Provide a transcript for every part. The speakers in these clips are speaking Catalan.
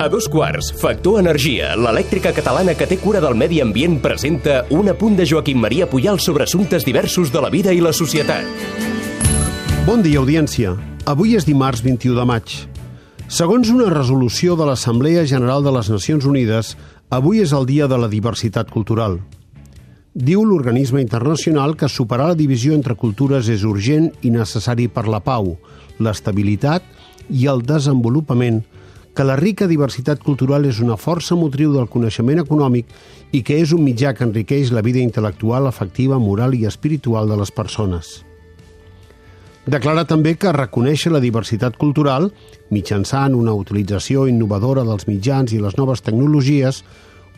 A dos quarts, Factor Energia, l'elèctrica catalana que té cura del medi ambient, presenta un apunt de Joaquim Maria Puyal sobre assumptes diversos de la vida i la societat. Bon dia, audiència. Avui és dimarts 21 de maig. Segons una resolució de l'Assemblea General de les Nacions Unides, avui és el dia de la diversitat cultural. Diu l'organisme internacional que superar la divisió entre cultures és urgent i necessari per la pau, l'estabilitat i el desenvolupament que la rica diversitat cultural és una força motriu del coneixement econòmic i que és un mitjà que enriqueix la vida intel·lectual, afectiva, moral i espiritual de les persones. Declara també que reconèixer la diversitat cultural, mitjançant una utilització innovadora dels mitjans i les noves tecnologies,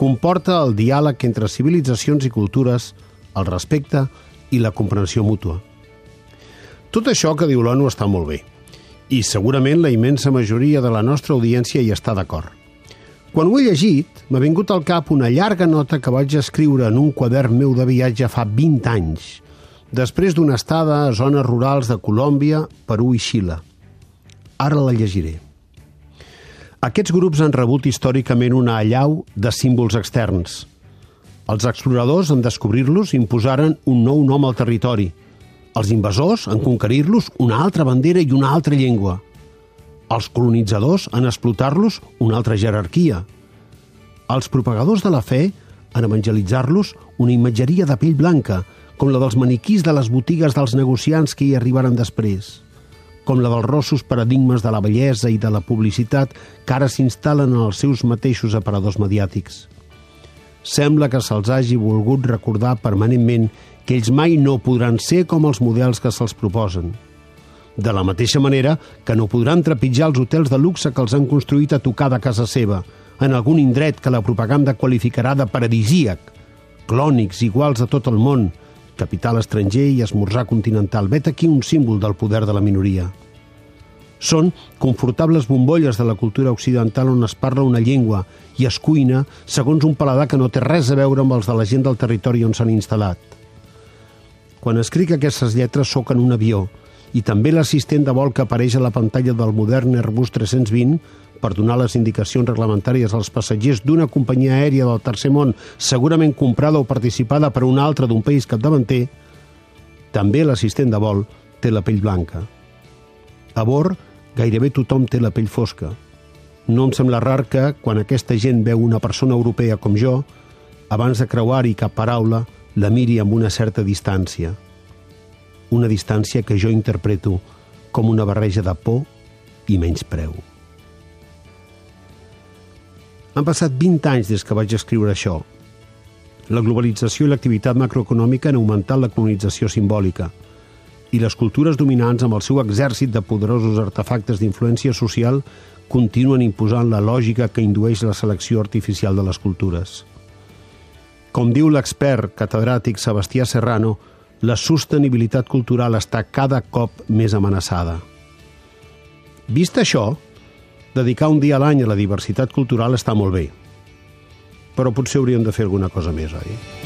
comporta el diàleg entre civilitzacions i cultures, el respecte i la comprensió mútua. Tot això que diu l'ONU està molt bé, i segurament la immensa majoria de la nostra audiència hi està d'acord. Quan ho he llegit, m'ha vingut al cap una llarga nota que vaig escriure en un quadern meu de viatge fa 20 anys, després d'una estada a zones rurals de Colòmbia, Perú i Xile. Ara la llegiré. Aquests grups han rebut històricament una allau de símbols externs. Els exploradors, en descobrir-los, imposaren un nou nom al territori – els invasors, en conquerir-los, una altra bandera i una altra llengua. Els colonitzadors, en explotar-los, una altra jerarquia. Els propagadors de la fe, en evangelitzar-los, una imatgeria de pell blanca, com la dels maniquís de les botigues dels negociants que hi arribaren després, com la dels rossos paradigmes de la bellesa i de la publicitat que ara s'instal·len en els seus mateixos aparadors mediàtics. Sembla que se'ls hagi volgut recordar permanentment que ells mai no podran ser com els models que se'ls proposen. De la mateixa manera que no podran trepitjar els hotels de luxe que els han construït a tocar de casa seva, en algun indret que la propaganda qualificarà de paradisíac, clònics iguals a tot el món, capital estranger i esmorzar continental. Vet aquí un símbol del poder de la minoria. Són confortables bombolles de la cultura occidental on es parla una llengua i es cuina segons un paladar que no té res a veure amb els de la gent del territori on s'han instal·lat. Quan escric aquestes lletres sóc en un avió i també l'assistent de vol que apareix a la pantalla del modern Airbus 320 per donar les indicacions reglamentàries als passatgers d'una companyia aèria del tercer món segurament comprada o participada per una altra d'un país capdavanter, també l'assistent de vol té la pell blanca. A bord, gairebé tothom té la pell fosca. No em sembla rar que, quan aquesta gent veu una persona europea com jo, abans de creuar-hi cap paraula, la miri amb una certa distància. Una distància que jo interpreto com una barreja de por i menyspreu. Han passat 20 anys des que vaig escriure això. La globalització i l'activitat macroeconòmica han augmentat la colonització simbòlica i les cultures dominants amb el seu exèrcit de poderosos artefactes d'influència social continuen imposant la lògica que indueix la selecció artificial de les cultures. Com diu l'expert catedràtic Sebastià Serrano, la sostenibilitat cultural està cada cop més amenaçada. Vist això, dedicar un dia a l'any a la diversitat cultural està molt bé. Però potser hauríem de fer alguna cosa més, oi?